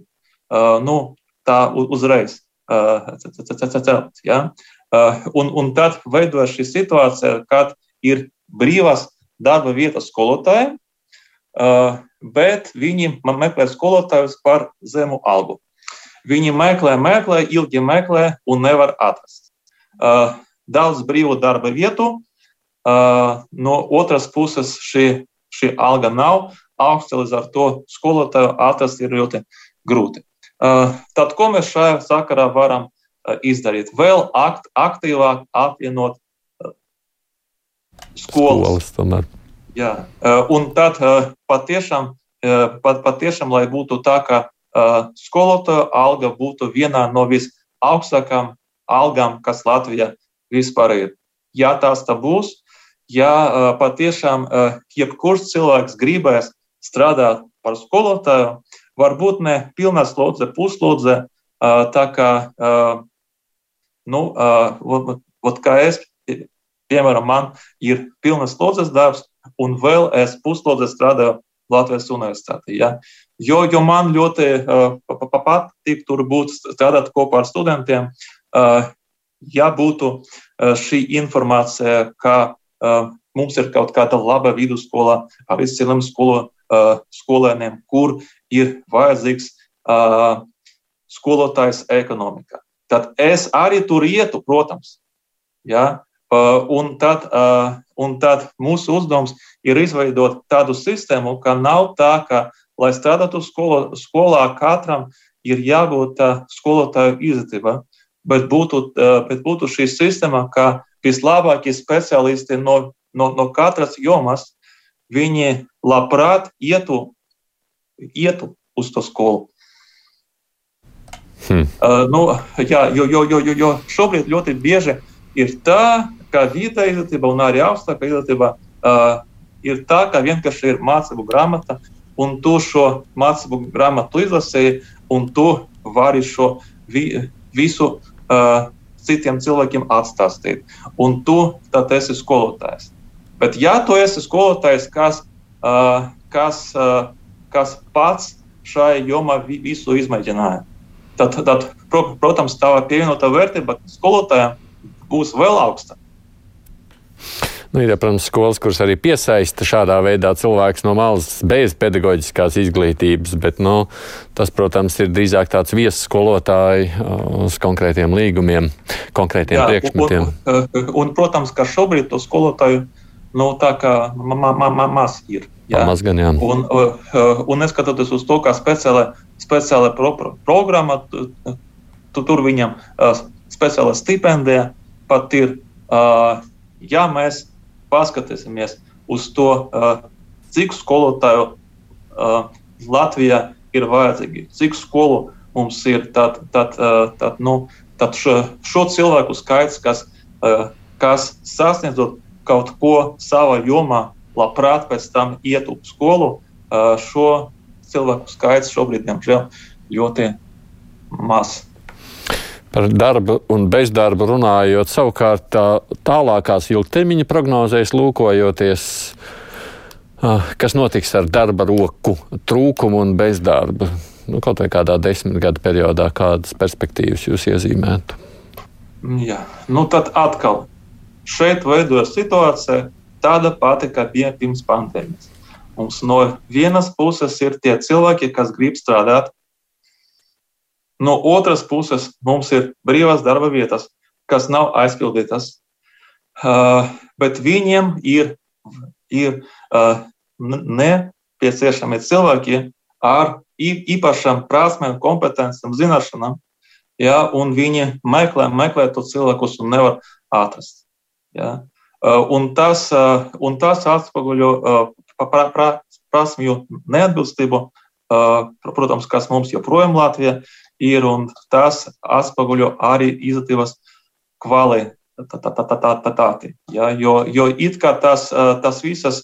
nu, tā uzreiz celt. Ja? Un, un tad veidojas šī situācija, kad ir brīvās darba vietas skolotājiem, bet viņi meklē skolotājus par zemu algu. Viņi meklē, meklē, ilgi meklē un nevar atrast. Daudz brīvu darba vietu, no otras puses šī, šī alga nav augsta, līdz ar to skolotāju atrast ir ļoti grūti. Tad, ko mēs šajā sakarā varam izdarīt? Vēl akt, aktīvāk apvienot skolas. skolas Jā, un tad patiešām, pat, patiešām, lai būtu tā, ka skolotāja alga būtu vienā no visaugstākajām algām, kas Latvijā vispār ir. Ja tās tā būs, ja patiešām jebkurš cilvēks gribēs strādāt par skolotāju, varbūt ne pilnā slodze, puslodze, tā kā, nu, ot, kā es, piemēram, man ir pilnas slodzes darbs, un vēl es puslodzi strādāju Latvijas universitātē. Ja? Jo, jo man ļoti patīk tur būt, strādāt kopā ar studentiem. Ja būtu šī informācija, ka mums ir kaut kāda laba vidusskola ar izciliem skolo, uh, skolēniem, kur ir vajadzīgs skolotājs ekonomikā. Tad es arī tur ietu, protams. Ja? Un, tad, un tad mūsu uzdevums ir izveidot tādu sistēmu, ka nav tā, ka, lai strādātu skolo, skolā, katram ir jābūt skolotāju izglītība, bet būtu, bet būtu šī sistēma, ka vislabākie speciālisti no, no, no katras jomas viņi labprāt ietu, ietu uz to skolu. Hmm. Uh, nu, jā, jo, jo, jo, jo šobrīd ļoti bieži ir tā, ka vidē izglītība un arī augstākā izglītība uh, ir tā, ka vienkārši ir mācību grāmata, un tu šo mācību grāmatu izlasīji, un tu vari šo vi, visu uh, citiem cilvēkiem atstāstīt. Un tu tad esi skolotājs. Bet, ja tu esi skolotājs, kas, uh, kas, uh, kas pats šai jomā visu izmēģināja, tad, tad protams, tā pievienotā vērtība skolotājiem būs vēl augstāka. Nu, ir, protams, skolas, kuras arī piesaista šādā veidā cilvēks no malas bez pedagoģiskās izglītības, bet nu, tas, protams, ir drīzāk tāds viesu skolotāji uz konkrētiem līgumiem, konkrētiem Jā, priekšmetiem. Un, un, un, protams, ka šobrīd to skolotāju nu, tā kā maz ir. Jā. Maz gan, jā. Un, un neskatoties uz to, kā speciāla, speciāla pro, pro, programma, tu, tu, tur viņam speciāla stipendija pat ir. Ja mēs paskatīsimies uz to, cik skolotāju Latvijā ir vajadzīgi, cik skolu mums ir, tad, tad, tad, nu, tad šo, šo cilvēku skaits, kas, kas sasniedzot kaut ko savā jomā, labprāt pēc tam iet uz skolu, šo cilvēku skaits šobrīd, diemžēl, ļoti mazs. Par darbu un bezdarbu runājot, savukārt tā, tālākās ilgtermiņa prognozēs lūkojoties, kas notiks ar darba roku trūkumu un bezdarbu. Nu, kaut vai kādā desmit gadu periodā, kādas perspektīvas jūs iezīmētu? Jā, nu tad atkal šeit veidojas situācija tāda pati, kā bija pirms pandēmijas. Mums no vienas puses ir tie cilvēki, kas grib strādāt, No otras puses, mums ir brīvās darba vietas, kas nav aizpildītas, uh, bet viņiem ir, ir uh, nepieciešami cilvēki ar īpašām prasmēm, kompetencijām, zināšanām, ja, un viņi meklē, meklē to cilvēkus un nevar atrast. Ja. Un tas, un tas atspoguļo prasmju neatbilstību, protams, kas mums joprojām Latvijā ir, un tas atspoguļo arī izglītības kvalitāti. Ja, jo, jo it kā tas, tas visas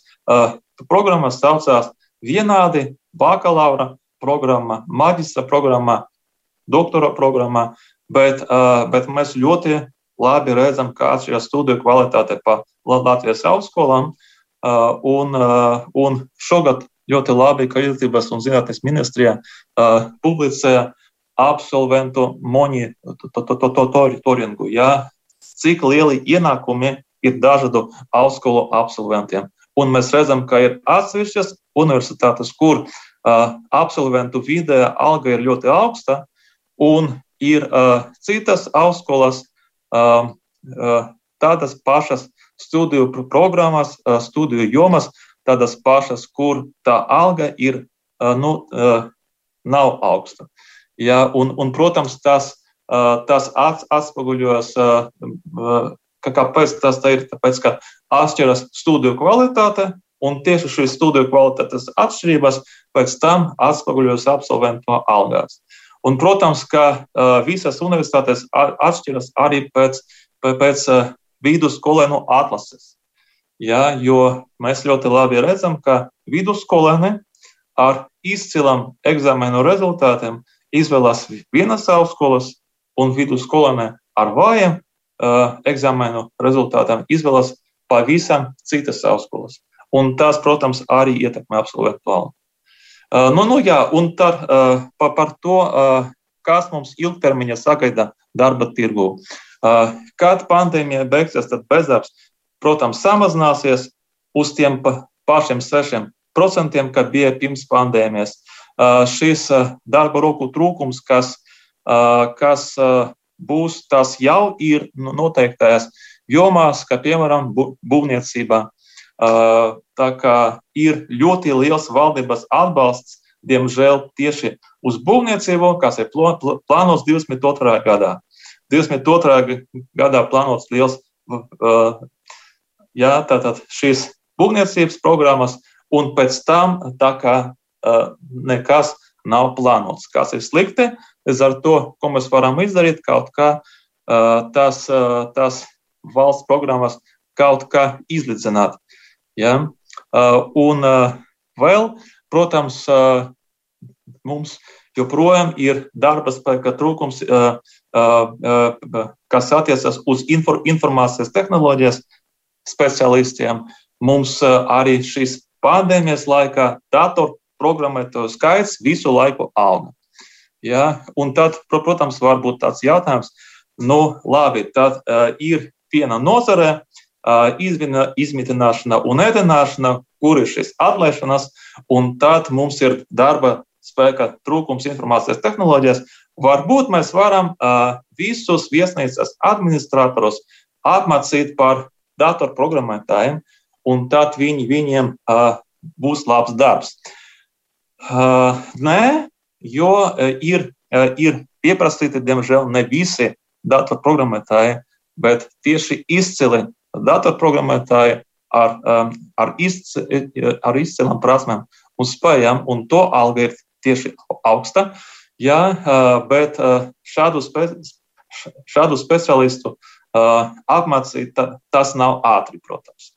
programmas saucās vienādi bakalaura programma, maģistra programma, doktora programma, bet, bet mēs ļoti labi redzam, kā atšķirās studiju kvalitāte pa Latvijas augstskolām. Un, un šogad ļoti labi, ka Izglītības un zinātnes ministrijā publicēja absolventu monitoringu. Ja? Cik lieli ienākumi ir dažādu augstskolu absolventiem. Un mēs redzam, ka ir atsevišķas universitātes, kur uh, absolventu vidējā alga ir ļoti augsta, un ir uh, citas augstskolas, uh, uh, tādas pašas studiju programmas, studiju jomas, tādas pašas, kur tā alga ir, nu, nav augsta. Ja, un, un, protams, tas, tas atspoguļojas, kāpēc tas ir, tāpēc, ka atšķiras studiju kvalitāte, un tieši šīs studiju kvalitātes atšķirības pēc tam atspoguļojas absolventu algās. Un, protams, ka visas universitātes atšķiras arī pēc, pēc vidusskolēnu atlases. Ja, jo mēs ļoti labi redzam, ka vidusskolēni ar izcilām eksāmenu rezultātiem izvēlās vienas augstskolas, un vidusskolēni ar vājiem uh, eksāmenu rezultātiem izvēlās pavisam citas augstskolas. Un tas, protams, arī ietekmē absolventu algu. Nu, nu, jā, un tar, par, par to, kas mums ilgtermiņā sagaida darba tirgu. Kad pandēmija beigsies, tad bezdarbs, protams, samazināsies uz tiem pašiem 6%, kad bija pirms pandēmijas. Šis darba roku trūkums, kas, kas būs, tas jau ir noteiktajās jomās, kā piemēram būvniecībā, Tā kā ir ļoti liels valdības atbalsts, diemžēl, tieši uz būvniecību, kas ir plānots 22. gadā. 22. gadā plānots liels, jā, tātad šīs būvniecības programmas, un pēc tam tā kā nekas nav plānots. Kas ir slikti, līdz ar to, ko mēs varam izdarīt, kaut kā tās, tās valsts programmas kaut kā izlīdzināt. Ja? Uh, un uh, vēl, protams, uh, mums joprojām ir darba spēka trūkums, kas attiecas uz informācijas tehnoloģijas specialistiem. Mums arī šīs pandēmijas laikā datoru programmētāju skaits visu laiku auga. Ja? Un tad, protams, var būt tāds jautājums, nu, labi, tad uh, ir viena nozare, izvina, izmitināšana un ēdināšana, kur ir šis atlaišanas, un tad mums ir darba spēka trūkums informācijas tehnoloģijās. Varbūt mēs varam visus viesnīcas administratorus apmācīt par datorprogrammētājiem, un tad viņi, viņiem būs labs darbs. Nē, jo ir, ir pieprasīti, diemžēl, ne visi datorprogrammētāji, bet tieši izcili datorprogrammētāji ar, um, ar, izc, ar izcilām prasmēm un spējām, un to alga ir tieši augsta. Jā, uh, bet uh, šādu, spe, šādu speciālistu uh, apmācīt, tas nav ātri, protams.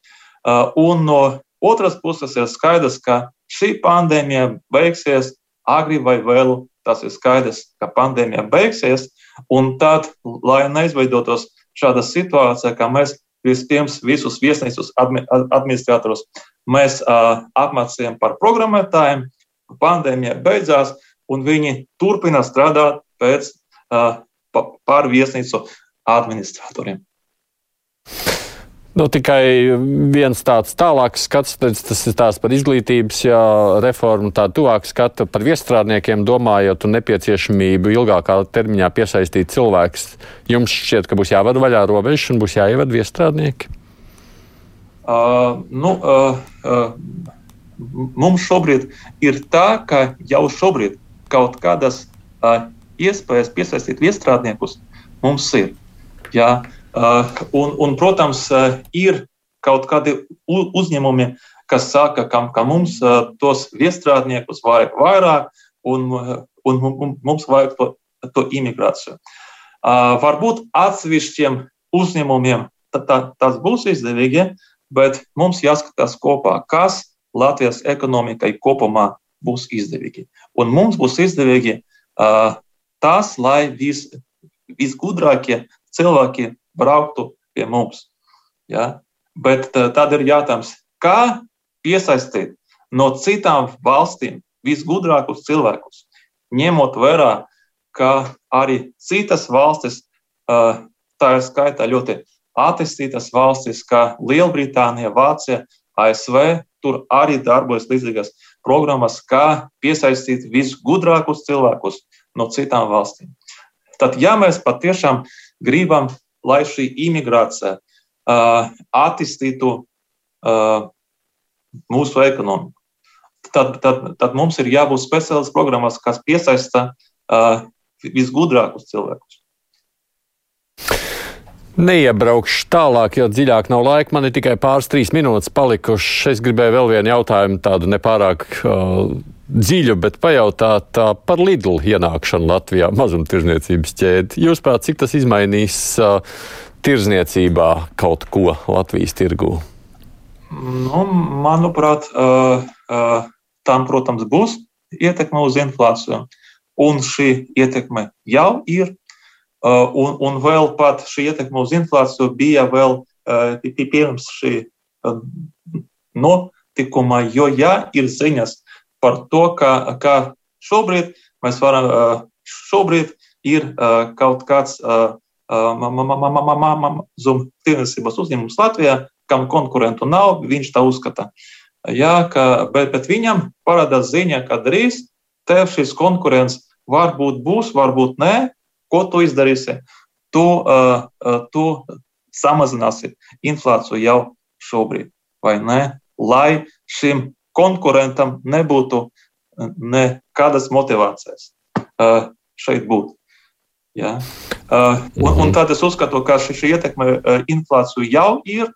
Un no otras puses ir skaidrs, ka šī pandēmija beigsies agri vai vēlu. Tas ir skaidrs, ka pandēmija beigsies, un tad, lai neizveidotos šāda situācija, ka mēs Vispirms visus viesnīcas administratorus mēs uh, apmācījām par programmētājiem, pandēmija beidzās, un viņi turpina strādāt pēc, uh, par viesnīcu administratoriem. Nu, tikai viens tāds tālāks skats, tas ir tās par izglītības jā, reformu, tā tuvāk skata par viestrādniekiem, domājot un nepieciešamību ilgākā termiņā piesaistīt cilvēkus. Jums šķiet, ka būs jāvada vaļā robežas un būs jāievada viestrādnieki? Uh, nu, uh, uh, mums šobrīd ir tā, ka jau šobrīd kaut kādas uh, iespējas piesaistīt viestrādniekus mums ir. Jā, Uh, un, un, protams, uh, ir kaut kādi uzņēmumi, kas saka, ka, ka mums uh, tos viestrādniekus vajag vairāk un, un, mums vajag to, to imigrāciju. Varbūt atsevišķiem uzņēmumiem tā, tas būs izdevīgi, bet mums jāskatās kopā, kas Latvijas ekonomikai kopumā būs izdevīgi. Un mums būs izdevīgi uh, tas, lai vis, visgudrākie cilvēki brauktu pie mums. Ja? Bet tad ir jautājums, kā piesaistīt no citām valstīm visgudrākus cilvēkus, ņemot vērā, ka arī citas valstis, tā ir skaitā ļoti attīstītas valstis, kā Lielbritānija, Vācija, ASV, tur arī darbojas līdzīgas programmas, kā piesaistīt visgudrākus cilvēkus no citām valstīm. Tad, ja mēs patiešām gribam lai šī imigrācija attīstītu mūsu ekonomiku. Tad, tad, tad mums ir jābūt speciālas programmas, kas piesaista visgudrākus cilvēkus. Neiebraukšu tālāk, jo dziļāk nav laika. Man ir tikai pāris, trīs minūtes palikušas. Es gribēju vēl vienu jautājumu, tādu nepārāk uh, dziļu, bet pajautāt uh, par Lidlu ienākšanu Latvijā, mazumtirdzniecības ķēdi. Jūs prāt, cik tas izmainīs uh, tirzniecībā kaut ko Latvijas tirgū? Nu, manuprāt, uh, uh, tam, protams, būs ietekme uz inflāciju. Un šī ietekme jau ir un, un vēl pat šī ietekme uz inflāciju bija vēl pirms šī notikuma, jo ja ir ziņas par to, ka, ka šobrīd mēs varam, šobrīd ir kaut kāds mazuma tirdzniecības uzņēmums Latvijā, kam konkurentu nav, viņš tā uzskata. Jā, ka, bet, bet viņam parādās ziņa, ka drīz tev šis konkurents varbūt būs, varbūt nē, Ko tu izdarīsi? Tu, uh, uh, tu samazināsi inflāciju jau šobrīd, vai ne? Lai šim konkurentam nebūtu nekādas motivācijas uh, šeit būt. Ja? Uh, un, un tad es uzskatu, ka šī, šī ietekme uh, inflāciju jau ir,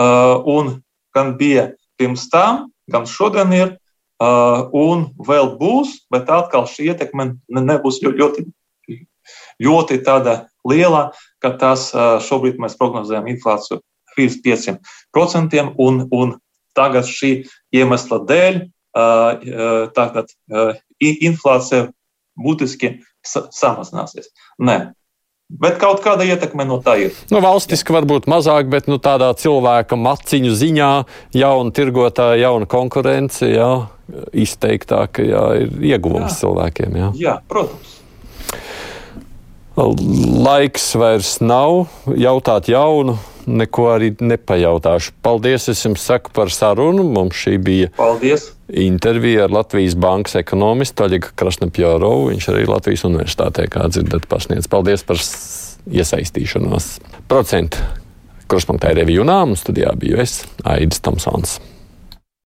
uh, un gan bija pirms tam, gan šodien ir, uh, un vēl būs, bet atkal šī ietekme nebūs ļoti ļoti liela, ka tas šobrīd mēs prognozējam inflāciju virs 500%, un, un tagad šī iemesla dēļ tagad inflācija būtiski samazināsies. Nē, Bet kaut kāda ietekme no tā ir. Nu, valstiski varbūt mazāk, bet nu, tādā cilvēka maciņu ziņā jauna tirgotāja, jauna konkurence, jā, izteiktāk, jā, ir ieguvums jā. cilvēkiem. Jā. jā, protams. Laiks vairs nav jautāt jaunu, neko arī nepajautāšu. Paldies, es jums saku par sarunu. Mums šī bija Paldies. intervija ar Latvijas bankas ekonomistu Aļiku Krasnapjārovu. Viņš arī Latvijas universitātē, kā dzirdat, pasniedz. Paldies par iesaistīšanos. Procentu kruspunktā ir revijunām, studijā biju es, Aidis Tomsons.